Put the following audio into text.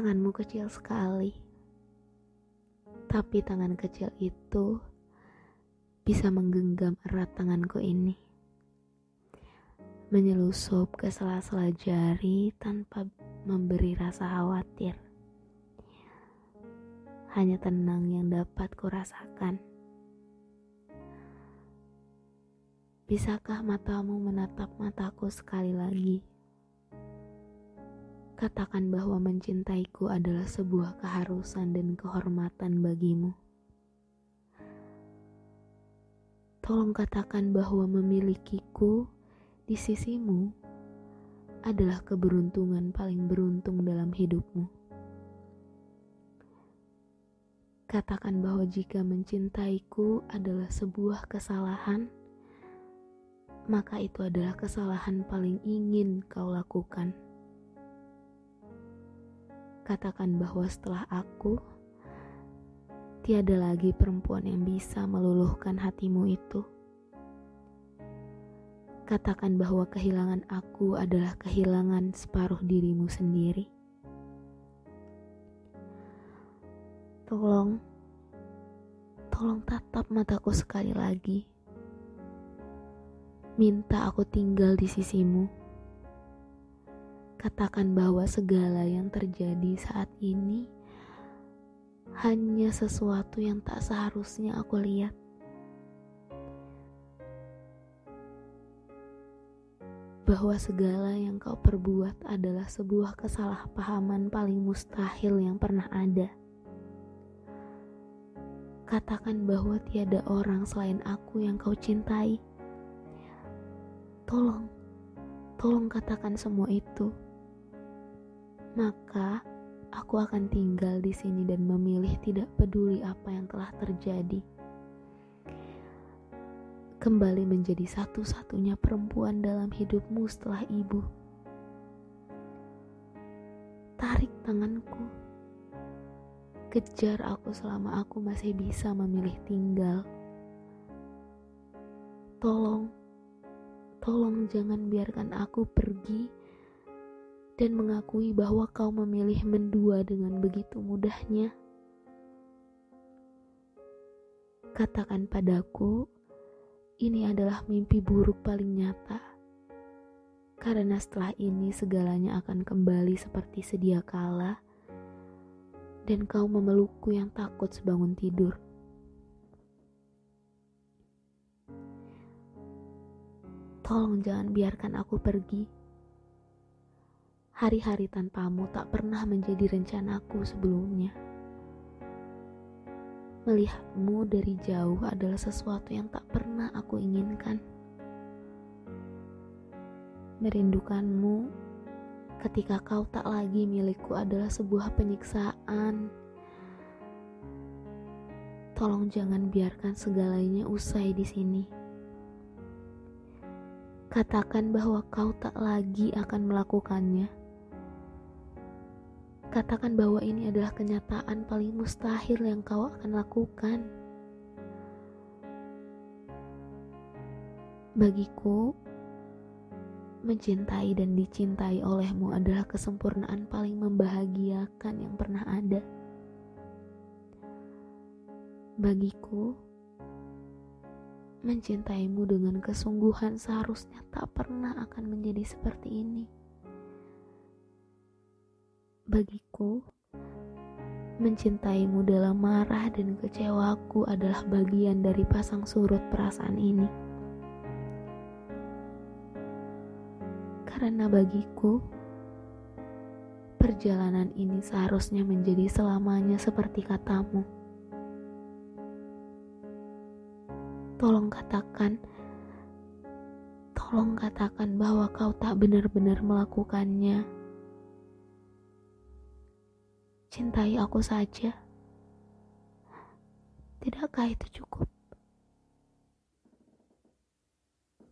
Tanganmu kecil sekali, tapi tangan kecil itu bisa menggenggam erat tanganku ini, menyelusup ke sela-sela jari tanpa memberi rasa khawatir. Hanya tenang yang dapat kurasakan. Bisakah matamu menatap mataku sekali lagi? Katakan bahwa mencintaiku adalah sebuah keharusan dan kehormatan bagimu. Tolong katakan bahwa memilikiku di sisimu adalah keberuntungan paling beruntung dalam hidupmu. Katakan bahwa jika mencintaiku adalah sebuah kesalahan, maka itu adalah kesalahan paling ingin kau lakukan. Katakan bahwa setelah aku, tiada lagi perempuan yang bisa meluluhkan hatimu itu. Katakan bahwa kehilangan aku adalah kehilangan separuh dirimu sendiri. Tolong, tolong tatap mataku sekali lagi. Minta aku tinggal di sisimu Katakan bahwa segala yang terjadi saat ini hanya sesuatu yang tak seharusnya aku lihat. Bahwa segala yang kau perbuat adalah sebuah kesalahpahaman paling mustahil yang pernah ada. Katakan bahwa tiada orang selain aku yang kau cintai. Tolong, tolong katakan semua itu maka aku akan tinggal di sini dan memilih tidak peduli apa yang telah terjadi. Kembali menjadi satu-satunya perempuan dalam hidupmu setelah ibu. Tarik tanganku. Kejar aku selama aku masih bisa memilih tinggal. Tolong, tolong jangan biarkan aku pergi dan mengakui bahwa kau memilih mendua dengan begitu mudahnya. Katakan padaku, ini adalah mimpi buruk paling nyata. Karena setelah ini segalanya akan kembali seperti sedia kala dan kau memelukku yang takut sebangun tidur. Tolong jangan biarkan aku pergi Hari-hari tanpamu tak pernah menjadi rencanaku sebelumnya. Melihatmu dari jauh adalah sesuatu yang tak pernah aku inginkan. Merindukanmu ketika kau tak lagi milikku adalah sebuah penyiksaan. Tolong jangan biarkan segalanya usai di sini. Katakan bahwa kau tak lagi akan melakukannya Katakan bahwa ini adalah kenyataan paling mustahil yang kau akan lakukan. Bagiku, mencintai dan dicintai olehmu adalah kesempurnaan paling membahagiakan yang pernah ada. Bagiku, mencintaimu dengan kesungguhan seharusnya tak pernah akan menjadi seperti ini. Bagiku, mencintaimu dalam marah dan kecewaku adalah bagian dari pasang surut perasaan ini. Karena bagiku, perjalanan ini seharusnya menjadi selamanya seperti katamu. Tolong katakan, tolong katakan bahwa kau tak benar-benar melakukannya Cintai aku saja. Tidakkah itu cukup?